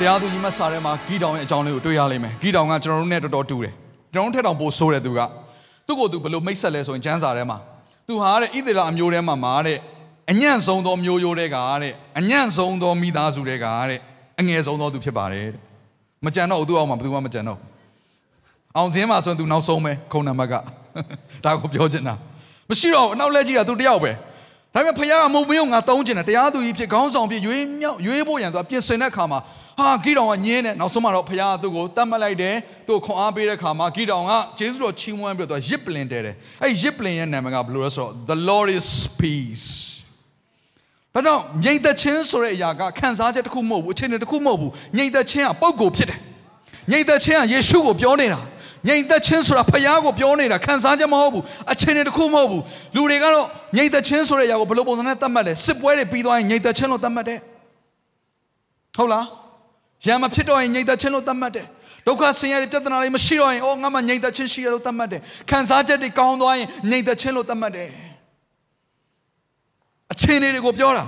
တရားသူကြီးမတ်စာထဲမှာဂီတောင်ရဲ့အကြောင်းလေးကိုတွေ့ရလိမ့်မယ်ဂီတောင်ကကျွန်တော်တို့နဲ့တော်တော်တူတယ်ကျွန်တော်တို့ထက်တောင်ပိုဆိုးတယ်သူကသူ့ကိုယ်သူဘယ်လိုမိတ်ဆက်လဲဆိုရင်ကျမ်းစာထဲမှာသူဟာတဲ့ဣသေလအမျိုးထဲမှာမှာတဲ့အညံ့ဆုံးသောမျိုးရိုးတွေကတဲ့အညံ့ဆုံးသောမိသားစုတွေကတဲ့အငယ်ဆုံးသောသူဖြစ်ပါတယ်တဲ့မကြံတော့ဘူးသူ့အောင်မှာဘယ်သူမှမကြံတော့ဘူးအောင်စင်းမှာဆိုရင်သူနောက်ဆုံးပဲခုံနံပါတ်ကဒါကိုပြောချင်တာမရှိတော့ဘူးအနောက်လက်ကြီးကသူတယောက်ပဲဒါပေမဲ့ဖခင်ကမုံမင်းကိုငါတုံးချင်တယ်တရားသူကြီးဖြစ်ခေါင်းဆောင်ဖြစ်ရွေးမြောက်ရွေးဖို့ရန်သူကပြင်ဆင်တဲ့အခါမှာ ဟာဂီတောင်ကညင်းတယ်နောက်ဆုံးမှတော့ဖခင်ကသူ့ကိုတတ်မှတ်လိုက်တယ်သူ့ကိုခွန်အားပေးတဲ့အခါမှာဂီတောင်ကဂျေဇုတော်ချီးမွမ်းပြီးတော့သူကရစ်ပလင်တဲတယ်အဲ့ရစ်ပလင်ရဲ့နာမည်ကဘယ်လိုလဲဆိုတော့ the lord is peace ဒါကြောင့်ငြိမ်သက်ခြင်းဆိုတဲ့အရာကခံစားချက်တစ်ခုမဟုတ်ဘူးအခြေအနေတစ်ခုမဟုတ်ဘူးငြိမ်သက်ခြင်းကပုံကိုဖြစ်တယ်ငြိမ်သက်ခြင်းကယေရှုကိုပြောနေတာငြိမ်သက်ခြင်းဆိုတာဖခင်ကိုပြောနေတာခံစားချက်မဟုတ်ဘူးအခြေအနေတစ်ခုမဟုတ်ဘူးလူတွေကတော့ငြိမ်သက်ခြင်းဆိုတဲ့အရာကိုဘယ်လိုပုံစံနဲ့သတ်မှတ်လဲစစ်ပွဲတွေပြီးသွားရင်ငြိမ်သက်ခြင်းလို့သတ်မှတ်တယ်ဟုတ်လား ရံမဖြစ်တော့ရင်ငြိမ်သက်ခြင်းလို့သတ်မှတ်တယ်ဒုက္ခဆင်းရဲတွေပြဿနာတွေမရှိတော့ရင်အော်ငါမှငြိမ်သက်ခြင်းရှိရလို့သတ်မှတ်တယ်ခံစားချက်တွေကောင်းသွားရင်ငြိမ်သက်ခြင်းလို့သတ်မှတ်တယ်အခြေအနေတွေကိုပြောတာဒါ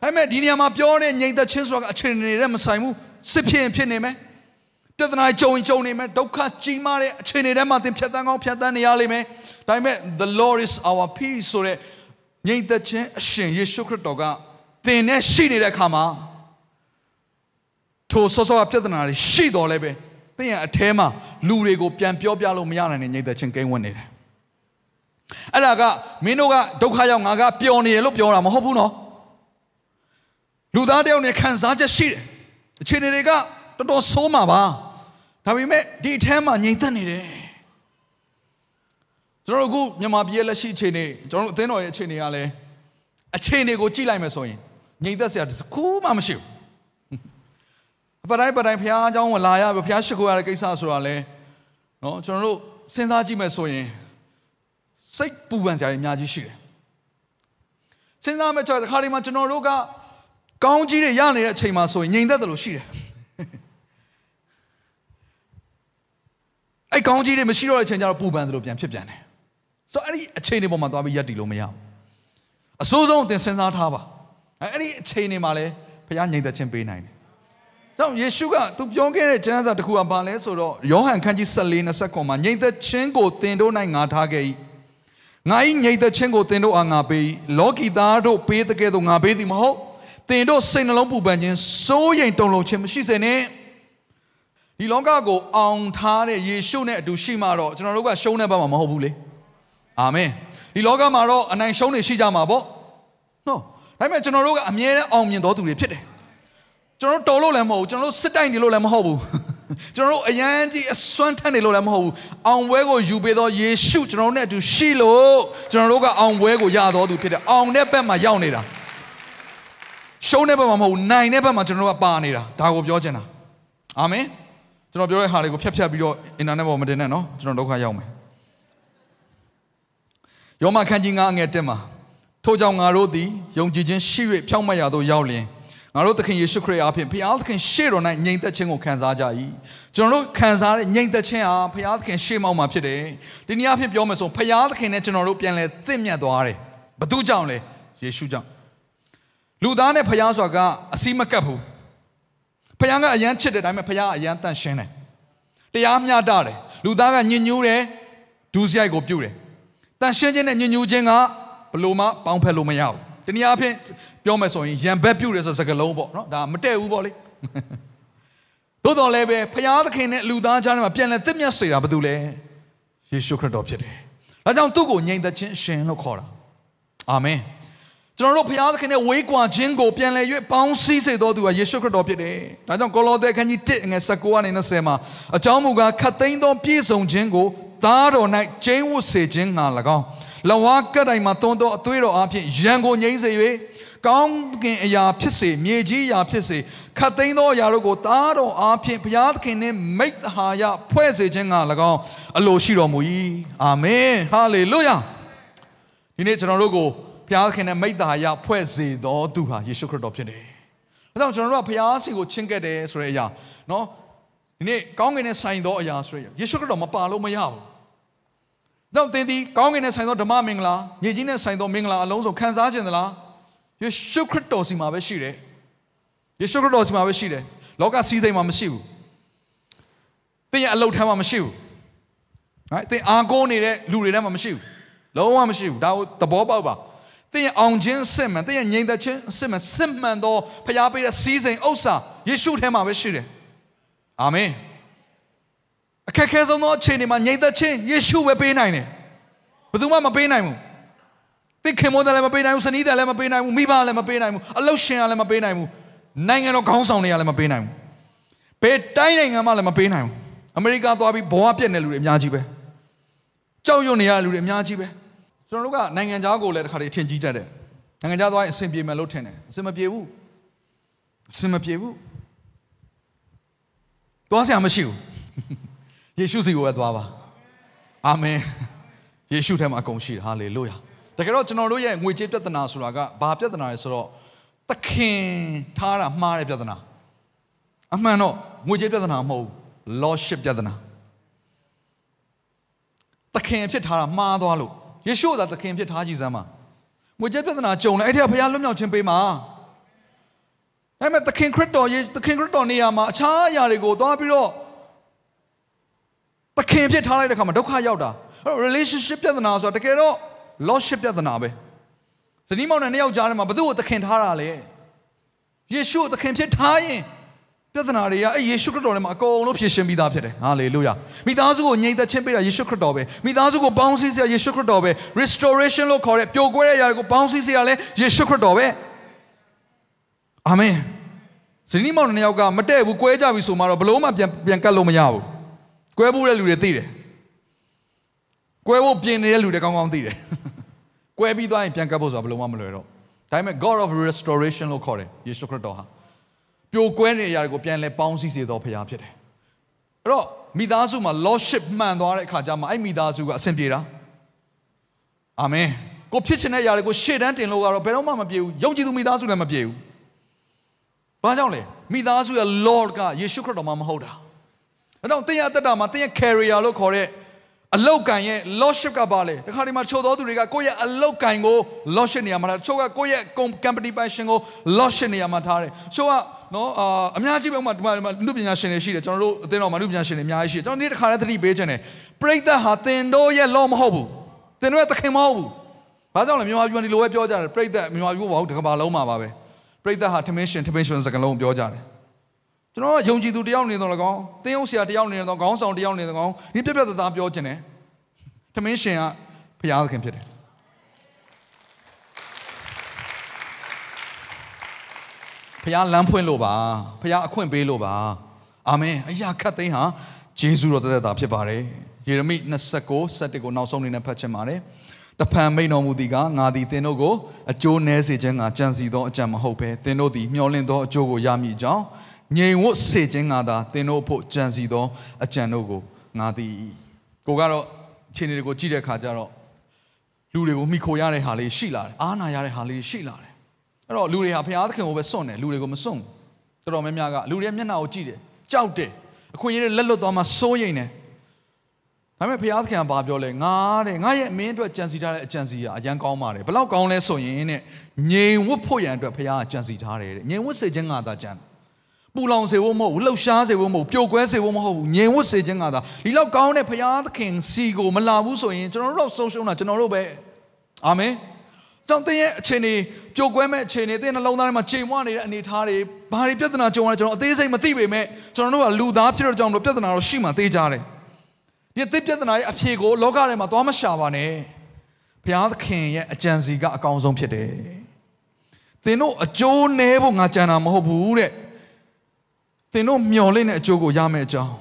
ပေမဲ့ဒီနေရာမှာပြောတဲ့ငြိမ်သက်ခြင်းဆိုတာကအခြေအနေတွေနဲ့မဆိုင်ဘူးစစ်ဖြစ်ရင်ဖြစ်နေမယ်ပြဿနာကြုံရင်ကြုံနေမယ်ဒုက္ခကြီးမားတဲ့အခြေအနေတွေမှာသင်ဖြတ်တန်းကောင်းဖြတ်တန်းနေရလိမ့်မယ်ဒါပေမဲ့ the lord is our peace ဆိုတဲ့ငြိမ်သက်ခြင်းအရှင်ယေရှုခရစ်တော်ကသင်နဲ့ရှိနေတဲ့အခါမှာ ထိုဆောဆောကပြဿနာတွေရှိတော်လဲပဲသင်ရဲ့အထဲမှာလူတွေကိုပြန်ပြောပြလို့မရနိုင်တဲ့ငြိမ်သက်ခြင်းကိန်းဝင်နေတယ်အဲ့ဒါကမင်းတို့ကဒုက္ခရောက်ငါကပျော်နေရလို့ပြောတာမဟုတ်ဘူးနော်လူသားတယောက်နဲ့ခံစားချက်ရှိတယ်အခြေအနေတွေကတော်တော်ဆိုးမှာပါဒါပေမဲ့ဒီအထဲမှာငြိမ်သက်နေတယ်ကျွန်တော်တို့အခုမြန်မာပြည်ရဲ့လက်ရှိအခြေအနေကျွန်တော်တို့အသင်းတော်ရဲ့အခြေအနေကလည်းအခြေအနေကိုကြည့်လိုက်မယ်ဆိုရင်ငြိမ်သက်စရာတစ်ခုမှမရှိဘူး ပတိုင်းပတိုင်းဖះအကြောင်းဝင်လာရပြီဖះရှိခိုးရတဲ့ကိစ္စဆိုတာလဲနော်ကျွန်တော်တို့စဉ်းစားကြည့်မယ်ဆိုရင်စိတ်ပူပန်စရာတွေအများကြီးရှိတယ်စဉ်းစားမဲ့ချက်တစ်ခါဒီမှာကျွန်တော်တို့ကကောင်းကြီးတွေရနေတဲ့အချိန်မှာဆိုရင်ငြိမ်သက်တယ်လို့ရှိတယ်အဲ့ကောင်းကြီးတွေမရှိတော့တဲ့အချိန်ကျတော့ပူပန်တယ်လို့ပြန်ဖြစ်ပြန်တယ်ဆိုတော့အဲ့ဒီအချိန်တွေပေါ်မှာသွားပြီးရက်တည်လို့မရဘူးအစိုးဆုံးသင်စဉ်းစားထားပါအဲ့ဒီအချိန်တွေမှာလဲဘုရားငြိမ်သက်ခြင်းပေးနိုင်တယ် ကြောင့်ယေရှုကသူပြောခဲ့တဲ့ကျမ်းစာတစ်ခုကဘာလဲဆိုတော့ယောဟန်ခန်းကြီး14 29မှာငြိမ်သက်ခြင်းကိုသင်တို့၌ငါထားခဲ့၏ငါ၏ငြိမ်သက်ခြင်းကိုသင်တို့အားငါပေး၏လောကီသားတို့ပေးတဲ့ကဲ့သို့ငါပေးသည်မဟုတ်သင်တို့စိတ်နှလုံးပူပန်ခြင်းစိုးရိမ်တုန်လှုပ်ခြင်းမရှိစေနဲ့ဒီလောကကိုအောင်ထားတဲ့ယေရှုနဲ့အတူရှိမှတော့ကျွန်တော်တို့ကရှုံးတဲ့ဘက်မှာမဟုတ်ဘူးလေအာမင်ဒီလောကမှာတော့အနိုင်ရှုံးနေရှိကြမှာပေါ့နော်ဒါပေမဲ့ကျွန်တော်တို့ကအမြဲတမ်းအောင်မြင်တော်သူတွေဖြစ်တယ် ကျွန်တော်တော်လို့လည်းမဟုတ်ဘူးကျွန်တော်တို့စစ်တိုက်နေလို့လည်းမဟုတ်ဘူးကျွန်တော်တို့အရန်ကြီးအစွမ်းထက်နေလို့လည်းမဟုတ်ဘူးအောင်ပွဲကိုယူပေးသောယေရှုကျွန်တော်တို့နဲ့အတူရှိလို့ကျွန်တော်တို့ကအောင်ပွဲကိုရတော်သူဖြစ်တယ်အောင်တဲ့ဘက်မှာရောက်နေတာရှုံးတဲ့ဘက်မှာမဟုတ်ဘူးနိုင်တဲ့ဘက်မှာကျွန်တော်တို့ကပါနေတာဒါကိုပြောချင်တာအာမင်ကျွန်တော်ပြောတဲ့ဟာတွေကိုဖြတ်ဖြတ်ပြီးတော့အင်တာနက်ပေါ်မတင်နဲ့နော်ကျွန်တော်ဒုက္ခရောက်မယ်ယောမခန်းကြီး9အငယ်1မှာထို့ကြောင့်ငါတို့သည်ယုံကြည်ခြင်းရှိ၍ဖြောင့်မတ်ရာသို့ရောက်လျင် ငါတို့သခင်ယေရှုခရစ်အားဖြင့်ဖခင်သခင်ရှေ့တော်၌ငြိမ်သက်ခြင်းကိုခံစားကြ၏ကျွန်တော်တို့ခံစားတဲ့ငြိမ်သက်ခြင်းဟာဖခင်သခင်ရှေ့မောက်မှာဖြစ်တယ်ဒီနေ့အဖြစ်ပြောမယ်ဆိုဖခင်သခင်နဲ့ကျွန်တော်တို့ပြန်လဲသင့်မြတ်သွားတယ်ဘသူကြောင့်လဲယေရှုကြောင့်လူသားနဲ့ဖခင်ဆိုတာကအစီမကပ်ဘူးဖခင်ကအယမ်းချစ်တယ်ဒါပေမဲ့ဖခင်ကအယမ်းတန့်ရှင်းတယ်တရားမျှတတယ်လူသားကညဉ့်ညူးတယ်ဒူးစရိုက်ကိုပြုတ်တယ်တန့်ရှင်းခြင်းနဲ့ညဉ့်ညူးခြင်းကဘလို့မှပေါင်းဖက်လို့မရဘူးဒီနေ့အဖြစ် ပြောမယ်ဆိုရင်ရံဘက်ပြုတ်တယ်ဆိုစကားလုံးပေါ့နော်ဒါမတည့်ဘူးပေါ့လေသို့တော်လည်းပဲဖခင်သခင်နဲ့လူသားကြားထဲမှာပြန်လဲတစ်မျက်စေတာဘာတူလဲယေရှုခရစ်တော်ဖြစ်တယ်ဒါကြောင့်သူ့ကိုငြိမ်သက်ခြင်းအရှင်လို့ခေါ်တာအာမင်ကျွန်တော်တို့ဘုရားသခင်နဲ့ဝေးကွာခြင်းကိုပြန်လဲ၍ပေါင်းစည်းစေတော်သူကယေရှုခရစ်တော်ဖြစ်တယ်။ဒါကြောင့်ကိုလောသဲခန်းကြီး1ငယ်19ကနေ20မှာအကြောင်းမူကားခတ်သိမ်းသောပြည့်စုံခြင်းကိုသားတော်၌ကျင်းဝတ်စေခြင်းငါ၎င်းလဝါကတ်တိုင်မှာတွန်းသောအသွေးတော်အဖြစ်ရန်ကိုငြိမ့်စေ၍ ကောင်းကင်အရာဖြစ်စေမြေကြီးအရာဖြစ်စေခတ်သိမ်းသောအရာတို့ကိုသားတော်အားဖြင့်ဘုရားသခင်နှင့်မိတ်ဟာယဖွဲ့စေခြင်းက၎င်းအလိုရှိတော်မူ၏အာမင်ဟာလေလုယာဒီနေ့ကျွန်တော်တို့ကိုဘုရားသခင်နဲ့မိတ်ဟာယဖွဲ့စေတော်သူဟာယေရှုခရစ်တော်ဖြစ်တယ်။ဒါကြောင့်ကျွန်တော်တို့ကဘုရားစီကိုချင့်ကပ်တယ်ဆိုတဲ့အရာနော်ဒီနေ့ကောင်းကင်နဲ့ဆိုင်သောအရာဆိုရယေရှုခရစ်တော်မပါလို့မရဘူး။တော့သင်ဒီကောင်းကင်နဲ့ဆိုင်သောဓမ္မမင်္ဂလာမြေကြီးနဲ့ဆိုင်သောမင်္ဂလာအလုံးစုံခံစားခြင်းသလား ယေရှုခရစ်တော်စီမှာပဲရှိတယ်။ယေရှုခရစ်တော်စီမှာပဲရှိတယ်။လောကစီးစိမ်မှာမရှိဘူး။သင်ရဲ့အလုတ်ထမ်းမှာမရှိဘူး။ဟဲ့သင်အာကိုးနေတဲ့လူတွေထဲမှာမရှိဘူး။လုံးဝမရှိဘူး။ဒါကိုသဘောပေါက်ပါ။သင်ရဲ့အောင်ခြင်းစစ်မှန်သင်ရဲ့ငြိမ်သက်ခြင်းစစ်မှန်စစ်မှန်သောဖျားပေးတဲ့စီးစိမ်ဥစ္စာယေရှုထဲမှာပဲရှိတယ်။အာမင်။အခက်ခဲဆုံးသောအခြေအနေမှာငြိမ်သက်ခြင်းယေရှုပဲပေးနိုင်တယ်။ဘယ်သူမှမပေးနိုင်ဘူး။ သင်ခင်မောတယ်လည်းမပေးနိုင်ဘူး။စနီးတယ်လည်းမပေးနိုင်ဘူး။မိဘလည်းမပေးနိုင်ဘူး။အလုရှင်ကလည်းမပေးနိုင်ဘူး။နိုင်ငံတော်ခေါင်းဆောင်တွေကလည်းမပေးနိုင်ဘူး။ဘယ်တိုင်းနိုင်ငံမှလည်းမပေးနိုင်ဘူး။အမေရိကသွားပြီးဘဝပြည့်နေလူတွေအများကြီးပဲ။ကြောက်ရွံ့နေရတဲ့လူတွေအများကြီးပဲ။ကျွန်တော်တို့ကနိုင်ငံခြားကိုလည်းတစ်ခါတည်းထင်ကြီးတတ်တယ်။နိုင်ငံခြားသွားရင်အဆင်ပြေမယ်လို့ထင်တယ်။အဆင်မပြေဘူး။အဆင်မပြေဘူး။သွားစရာမရှိဘူး။ယေရှုစီကိုပဲသွားပါ။အာမင်။ယေရှုထဲမှာအကုန်ရှိတယ်။ဟာလေလုယာ။ တကယ်တော့ကျွန်တော်တို့ရဲ့ငွေကြေးပြဿနာဆိုတာကဘာပြဿနာလဲဆိုတော့သခင်ထားတာမှားတဲ့ပြဿနာ။အမှန်တော့ငွေကြေးပြဿနာမဟုတ်ဘူး။ lordship ပြဿနာ။သခင်ဖြစ်ထားတာမှားသွားလို့ယေရှုသာသခင်ဖြစ်ထားကြည်စမ်းပါ။ငွေကြေးပြဿနာကြုံလဲအဲ့ဒီကဘုရားလွတ်မြောက်ခြင်းပေးမှာ။ဒါပေမဲ့သခင်ခရစ်တော်ယေသခင်ခရစ်တော်နေရာမှာအခြားအရာတွေကိုသွားပြီးတော့သခင်ဖြစ်ထားလိုက်တဲ့ခါမှာဒုက္ခရောက်တာအဲ့တော့ relationship ပြဿနာဆိုတာတကယ်တော့ lordship ပြဿနာပဲဇနီးမောင်နဲ့နှစ်ယောက်ကြားထဲမှာဘသူ့ကိုသခင်ထားတာလဲယေရှုကိုသခင်ဖြစ်ထားရင်ပြဿနာတွေကအဲ့ယေရှုခရစ်တော်ထဲမှာအကုန်လုံးဖြေရှင်းပြီးသားဖြစ်တယ်ဟာလေလုယာမိသားစုကိုငြိမ်သက်ခြင်းပေးတာယေရှုခရစ်တော်ပဲမိသားစုကိုပေါင်းစည်းစေရယေရှုခရစ်တော်ပဲ restoration လို့ခေါ်တဲ့ပျော်ကွဲတဲ့အရာတွေကိုပေါင်းစည်းစေရလဲယေရှုခရစ်တော်ပဲအာမင်ဇနီးမောင်နှစ်ယောက်ကမတည့်ဘူးကွဲကြပြီဆိုမှတော့ဘလို့မှပြန်ပြန်ကတ်လို့မရဘူးကွဲဖို့တဲ့လူတွေသိတယ် ကွဲဖို့ပြင်နေတဲ့လူတွေကောင်းကောင်းသိတယ်ကွဲပြီးသွားရင်ပြန်ကတ်ဖို့ဆိုတာဘလို့မှမလွယ်တော့ဒါပေမဲ့ God of restoration လို့ခေါ်တယ်ယေရှုခရစ်တော်ဟာပြိုကွဲနေတဲ့အရာတွေကိုပြန်လဲပေါင်းစည်းစေတော်ဖရားဖြစ်တယ်အဲ့တော့မိသားစုမှာ lordship မှန်သွားတဲ့အခါကျမှအဲ့မိသားစုကအဆင်ပြေတာအာမင်ကိုဖြစ်ချင်တဲ့အရာတွေကိုရှေ့တန်းတင်လို့ကတော့ဘယ်တော့မှမပြေဘူးယုံကြည်သူမိသားစုလည်းမပြေဘူးဘာကြောင့်လဲမိသားစုရဲ့ Lord ကယေရှုခရစ်တော်မှမဟုတ်တာအဲကြောင့်တင်းရဲ့အသက်တာမှာတင်းရဲ့ carrier လို့ခေါ်တဲ့ အလောက်ကန်ရဲ့ lordship ကပါလေတခါဒီမှာချို့တော်သူတွေကကိုယ့်ရဲ့အလောက်ကန်ကို lordship နေရာမှာထားချို့ကကိုယ့်ရဲ့ company passion ကို lordship နေရာမှာထားတယ်ချို့ကနော်အာအများကြီးပဲဥမာဒီမှာလူပညာရှင်တွေရှိတယ်ကျွန်တော်တို့အသင်းတော်မှာလူပညာရှင်တွေအများကြီးရှိတယ်ကျွန်တော်ဒီတစ်ခါလည်းသတိပေးခြင်းတယ်ပရိသတ်ဟာသင်တို့ရဲ့ law မဟုတ်ဘူးသင်တို့ရဲ့သခင်မဟုတ်ဘူးဘာကြောင့်လဲမြန်မာပြည်မှာဒီလိုပဲပြောကြတယ်ပရိသတ်မြန်မာပြည်ဘာဟုတ်တကဘာလုံးမှာပါပဲပရိသတ်ဟာထမင်းရှင်ထမင်းရှင်စကားလုံးပြောကြတယ် ကျွန်တော်ကယုံကြည်သူတယောက်နေတော့လကောင်းတင်းယုံဆရာတယောက်နေတော့ခေါင်းဆောင်တယောက်နေတော့ကောင်းဒီပြက်ပြက်သားသားပြောခြင်းတယ်ထမင်းရှင်ကဘုရားသခင်ဖြစ်တယ်ဘုရားလမ်းဖွင့်လို့ပါဘုရားအခွင့်ပေးလို့ပါအာမင်အရာခတ်သိမ်းဟာဂျေဇုတော်တသက်တာဖြစ်ပါတယ်ယေရမိ29 7ကိုနောက်ဆုံးအနေနဲ့ဖတ်ချင်ပါတယ်တဖန်မိန်တော်မူသည်ကငါသည်သင်တို့ကိုအကျိုးနည်းစေခြင်းကကြံစီသောအကြံမဟုတ်ဘဲသင်တို့သည်မျှော်လင့်သောအကျိုးကိုရမည်ကြောင်း ငြိမ်ဝတ်စေခြင်းကသာသင်တို့ဖို့ကြံစီသောအကြံတို့ကိုငါသည်ကိုကတော့ခြေနေတွေကိုကြည့်တဲ့အခါကျတော့လူတွေကိုမိခိုရတဲ့ဟာလေးရှိလာတယ်အားနာရတဲ့ဟာလေးရှိလာတယ်အဲ့တော့လူတွေဟာဘုရားသခင်ကိုပဲစွန့်တယ်လူတွေကိုမစွန့်ဘူးတော်တော်များများကလူတွေမျက်နှာကိုကြည့်တယ်ကြောက်တယ်အခွင့်အရေးတွေလက်လွတ်သွားမှစိုးရိမ်တယ်ဒါပေမဲ့ဘုရားသခင်ကဘာပြောလဲငါတဲ့ငါရဲ့အမင်းအတွက်ကြံစီထားတဲ့အကြံစီကအရန်ကောင်းပါတယ်ဘလောက်ကောင်းလဲဆိုရင်တဲ့ငြိမ်ဝတ်ဖို့ရန်အတွက်ဘုရားကကြံစီထားတယ်တဲ့ငြိမ်ဝတ်စေခြင်းကသာကြံ ပူလောင်စေဖို့မဟုတ်ဘူးလှုပ်ရှားစေဖို့မဟုတ်ပျော်ကွဲစေဖို့မဟုတ်ဘူးငြိမ်ဝတ်စေခြင်းကသာဒီလောက်ကောင်းတဲ့ဘုရားသခင်စီကိုမလာဘူးဆိုရင်ကျွန်တော်တို့ဆုံးရှုံးတာကျွန်တော်တို့ပဲအာမင်ကြောင့်တင်းရဲ့အခြေအနေပျော်ကွဲမဲ့အခြေအနေတင်းနှလုံးသားထဲမှာချိန်မွနေတဲ့အနေအထားတွေဘာတွေပြဿနာကြုံရလဲကျွန်တော်အသေးစိတ်မသိပေမဲ့ကျွန်တော်တို့ကလူသားဖြစ်တဲ့ကြောင့်မလို့ပြဿနာတော့ရှိမှသိကြတယ်ဒီအသေးပြဿနာရဲ့အဖြေကိုလောကထဲမှာသွားမရှာပါနဲ့ဘုရားသခင်ရဲ့အကြံစီကအကောင်းဆုံးဖြစ်တယ်သင်တို့အကျိုးနည်းဖို့ငါကြံတာမဟုတ်ဘူးတဲ့ သင်တို့မျှော်လင့်တဲ့အကျိုးကိုရမယ့်အကြောင်း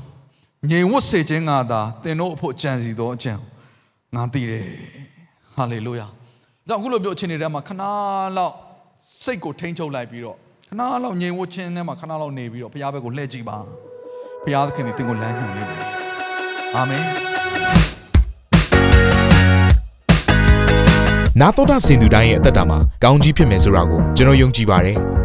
ငြိမ်ဝတ်စေခြင်းကသာသင်တို့အဖို့ကြံစီသောအကြံငါသိတယ်ဟဟာလေလုယာဒါအခုလိုမျိုးအခြေအနေထဲမှာခဏလောက်စိတ်ကိုထိန်းချုပ်လိုက်ပြီးတော့ခဏလောက်ငြိမ်ဝှချင်းထဲမှာခဏလောက်နေပြီးတော့ဘုရားဘက်ကိုလှည့်ကြည့်ပါဘုရားသခင်ဒီသင်ကိုလမ်းညွှန်နေတယ်အာမင်နာတော်တာစင်သူတိုင်းရဲ့အသက်တာမှာကောင်းကြီးဖြစ်မယ်ဆိုတာကိုကျွန်တော်ယုံကြည်ပါတယ်။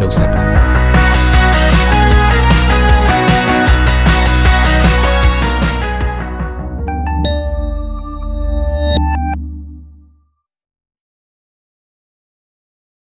နှုတ်ဆက်ပါတယ်